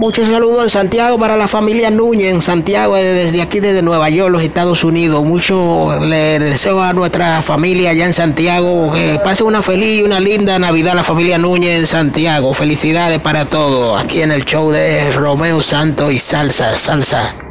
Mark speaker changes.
Speaker 1: Muchos saludos en Santiago para la familia Núñez en Santiago, eh, desde aquí, desde Nueva York, los Estados Unidos. Mucho le deseo a nuestra familia allá en Santiago que pase una feliz y una linda Navidad la familia Núñez en Santiago. Felicidades para todos aquí en el show de Romeo Santos y Salsa, Salsa.